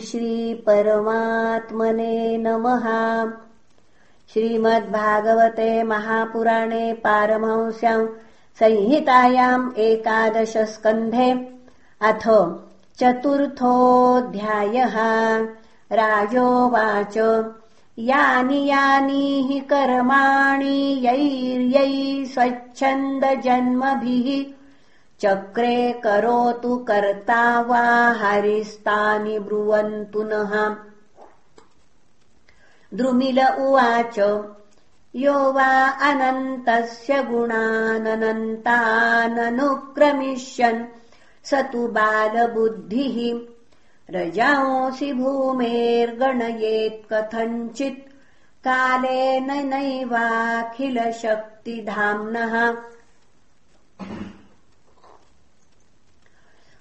श्रीपरमात्मने नमः। श्रीमद्भागवते महापुराणे पारमहंस्याम् संहितायाम् एकादशस्कन्धे अथ चतुर्थोऽध्यायः। राजोवाच यानि यानि हि कर्माणि यैर्यै स्वच्छन्दजन्मभिः चक्रे करोतु कर्ता वा हरिस्तानि ब्रुवन्तु नः। द्रुमिल उवाच यो वा अनन्तस्य गुणाननन्ताननुक्रमिष्यन् स तु बालबुद्धिः। रजांसि भूमेर्गणयेत् कथञ्चित् कालेन नैवाखिलशक्तिधाम्नः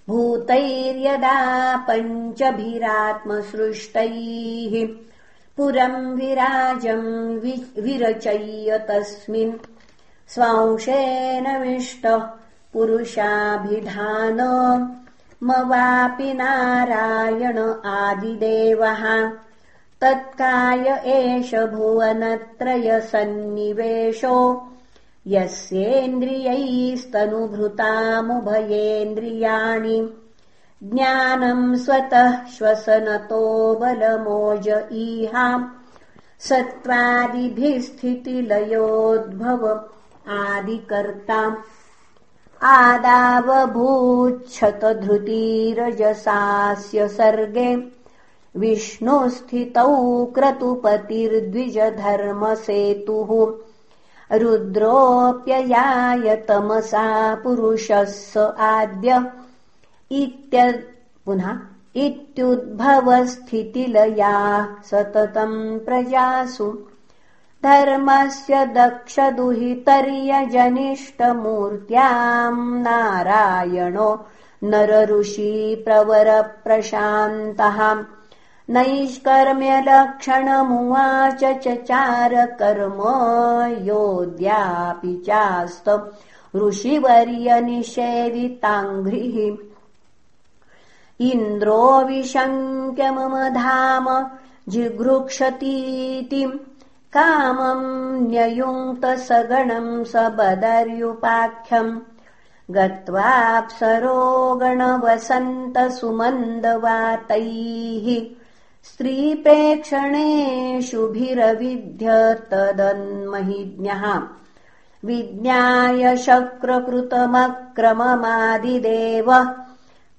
भूतैर्यदा पञ्चभिरात्मसृष्टैः पुरम् विराजम् विरचय्य तस्मिन् स्वांशेनविष्टः पुरुषाभिधान। मवापि नारायण आदिदेवः। तत्काय एष भुवनत्रयसन्निवेशो यस्येन्द्रियैस्तनुभृतामुभयेन्द्रियाणि ज्ञानम् स्वतः श्वसनतो बलमोज ईहाम् सत्त्वादिभिस्थितिलयोद्भव आदिकर्ताम् आदावभूच्छतधृतिरजसास्य सर्गे विष्णुस्थितौ क्रतुपतिर्द्विजधर्मसेतुः रुद्रोऽप्ययायतमसा पुरुषः स आद्य पुनः इत्युद्भवस्थितिलया सततम् प्रजासु। धर्मस्य दक्षदुहितर्यजनिष्टमूर्त्याम् नारायणो नरऋषि प्रवरप्रशान्तः नैष्कर्म्यलक्षणमुवाच चचारकर्म योऽद्यापि चास्त ऋषिवर्यनिषेविताङ्घ्रिः। इन्द्रो विशङ्क्य मम धाम जिघृक्षतीति कामम् न्ययुङ्क्तसगणम् स बदर्युपाख्यम् गत्वाप्सरो गणवसन्तसुमन्दवातैः स्त्रीप्रेक्षणेषुभिरविध्य तदन्महिज्ञः विज्ञाय शक्रकृतमक्रममादिदेव।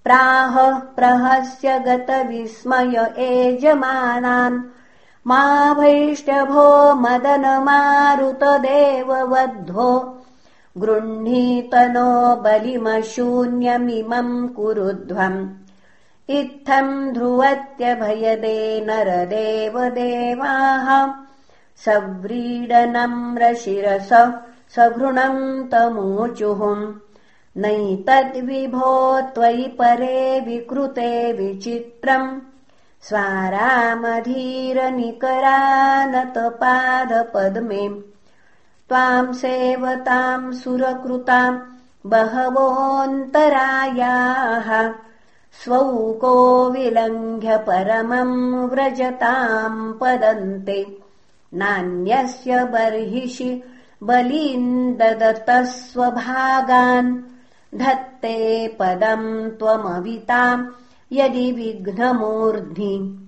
प्राह प्रहस्य गतविस्मय एजमानान्। मा भैष्टभो मदनमारुतदेववद्धो गृह्णीतनो बलिमशून्यमिमम् कुरुध्वम् इत्थम् ध्रुवत्यभयदे नरदेवदेवाः। सव्रीडनम्रशिरस सघृणम् तमूचुहुम् नैतद्विभो त्वयि परे विकृते विचित्रम्। स्वारामधीरनिकरानतपादपद्मे। त्वाम् सेवताम् सुरकृताम् बहवोऽन्तरायाः स्वौको विलङ्घ्य परमम् व्रजताम् पदन्ते। नान्यस्य बर्हिषि बलीन् ददतः स्वभागान्। धत्ते पदम् त्वमविताम् यदि विघ्नमूर्ध्नि।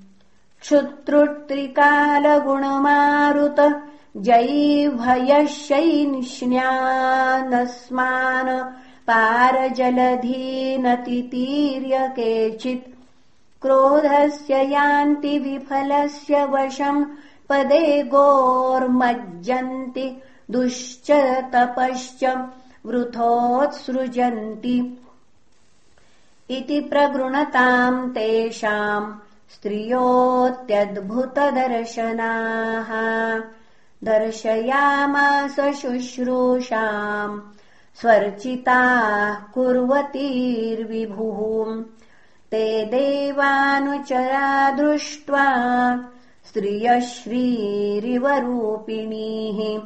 क्षुत्रुत्रिकालगुणमारुत जैभयशैनिष्ण्यानस्मान् पारजलधीनतितीर्य केचित् क्रोधस्य यान्ति विफलस्य वशम् पदे गोर्मज्जन्ति दुश्च तपश्च वृथोत्सृजन्ति इति प्रगृणताम् तेषाम् स्त्रियोऽत्यद्भुतदर्शनाः दर्शयामास शुश्रूषाम् स्वर्चिताः कुर्वतीर्विभुः ते देवानुचरा दृष्ट्वा स्त्रियश्रीरिवरूपिणीः।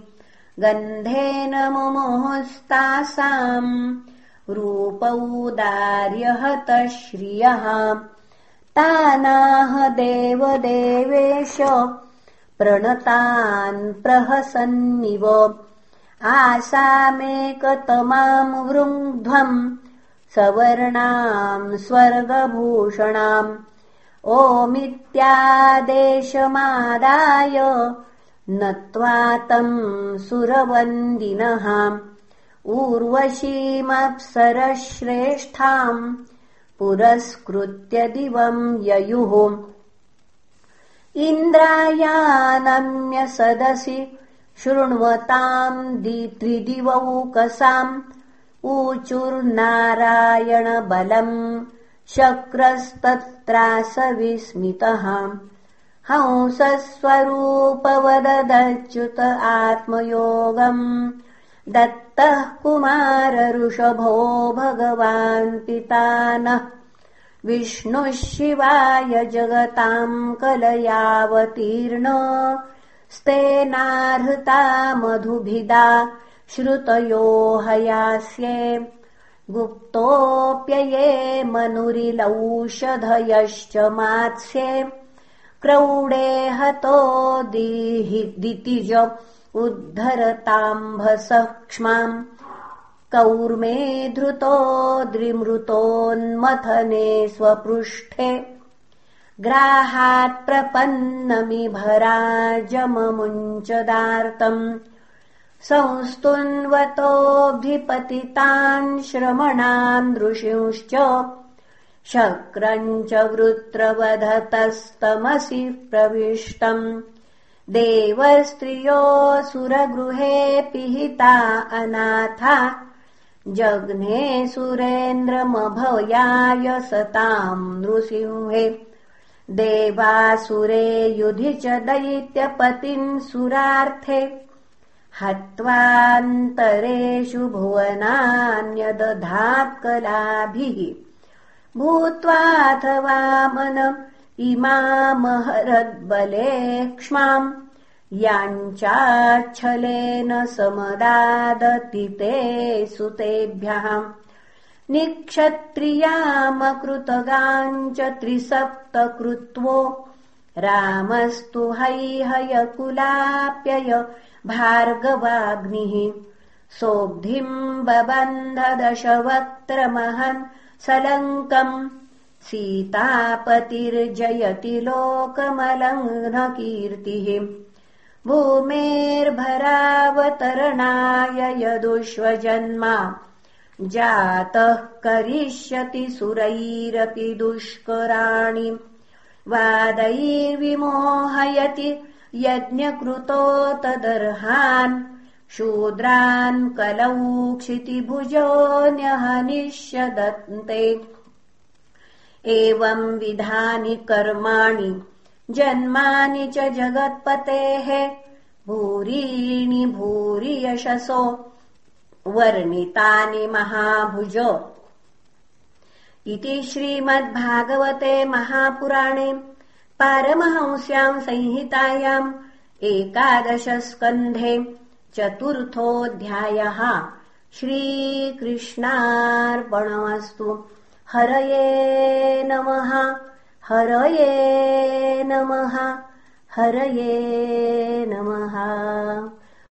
गन्धेन मुमुस्तासाम् रूपौदार्यहत श्रियः तानाह देवदेवेश प्रणतान् प्रहसन्निव आसामेकतमाम् वृङ्ध्वम् सवर्णाम् स्वर्गभूषणाम् ओमित्यादेशमादाय नत्वा तम् सुरवन्दिनः ऊर्वशीमप्सरश्रेष्ठाम् पुरस्कृत्य दिवम् ययुः। इन्द्रायानम्य सदसि शृण्वताम् त्रिदिवौकसाम् ऊचुर्नारायणबलम् शक्रस्तत्रास विस्मितः हंसस्वरूपवदच्युत आत्मयोगम् दत्तः कुमारऋषभो भगवान् पिता नः विष्णुः शिवाय जगताम् कलयावतीर्ण स्तेनाहृता मधुभिदा श्रुतयो हयास्ये गुप्तोऽप्यये मनुरिलौषधयश्च मात्स्ये क्रौडे हतो दितिज उद्धरताम्भसः क्ष्माम् कौर्मे धृतो द्रिमृतोन्मथने स्वपृष्ठे ग्राहात्प्रपन्नमिभराजममुञ्चदार्तम् संस्तुन्वतोऽभिपतितान् श्रमणान् ऋषिंश्च शक्रम् च वृत्रवधतस्तमसि प्रविष्टम्। देवस्त्रियोऽसुरगृहे पिहिता अनाथा। जग्ने सुरेन्द्रमभयाय सताम् नृसिंहे देवासुरे युधि च दैत्यपतिम् सुरार्थे। हत्वान्तरेषु भुवनान्यदधात्कलाभिः। भूत्वाथवा मन इमामहरद्बले क्ष्माम्। याञ्चाच्छलेन समदादति ते सुतेभ्यः निक्षत्रियामकृतगाञ्च त्रिसप्तकृत्वो। रामस्तु हैहयकुलाप्यय भार्गवाग्निः। सोऽब्धिम् बबन्धदशवक्त्रमहन् सलङ्कम्। सीतापतिर्जयति लोकमलङ्घ्नकीर्तिः भूमेर्भरावतरणाय यदुष्वजन्मा जातः करिष्यति सुरैरपि दुष्कराणि। वादैर्विमोहयति यज्ञकृतो तदर्हान्। शूद्रान् कलौ क्षितिभुजोऽन्यहनिष्यदन्ते एवम् विधानि कर्माणि जन्मानि च जगत्पतेः। भूरीणि भूरि यशसो वर्णितानि महाभुज। इति श्रीमद्भागवते महापुराणे पारमहंस्याम् संहितायाम् एकादशस्कन्धे चतुर्थोऽध्यायः। श्रीकृष्णार्पणमस्तु। हरये नमः हरये नमः हरये नमः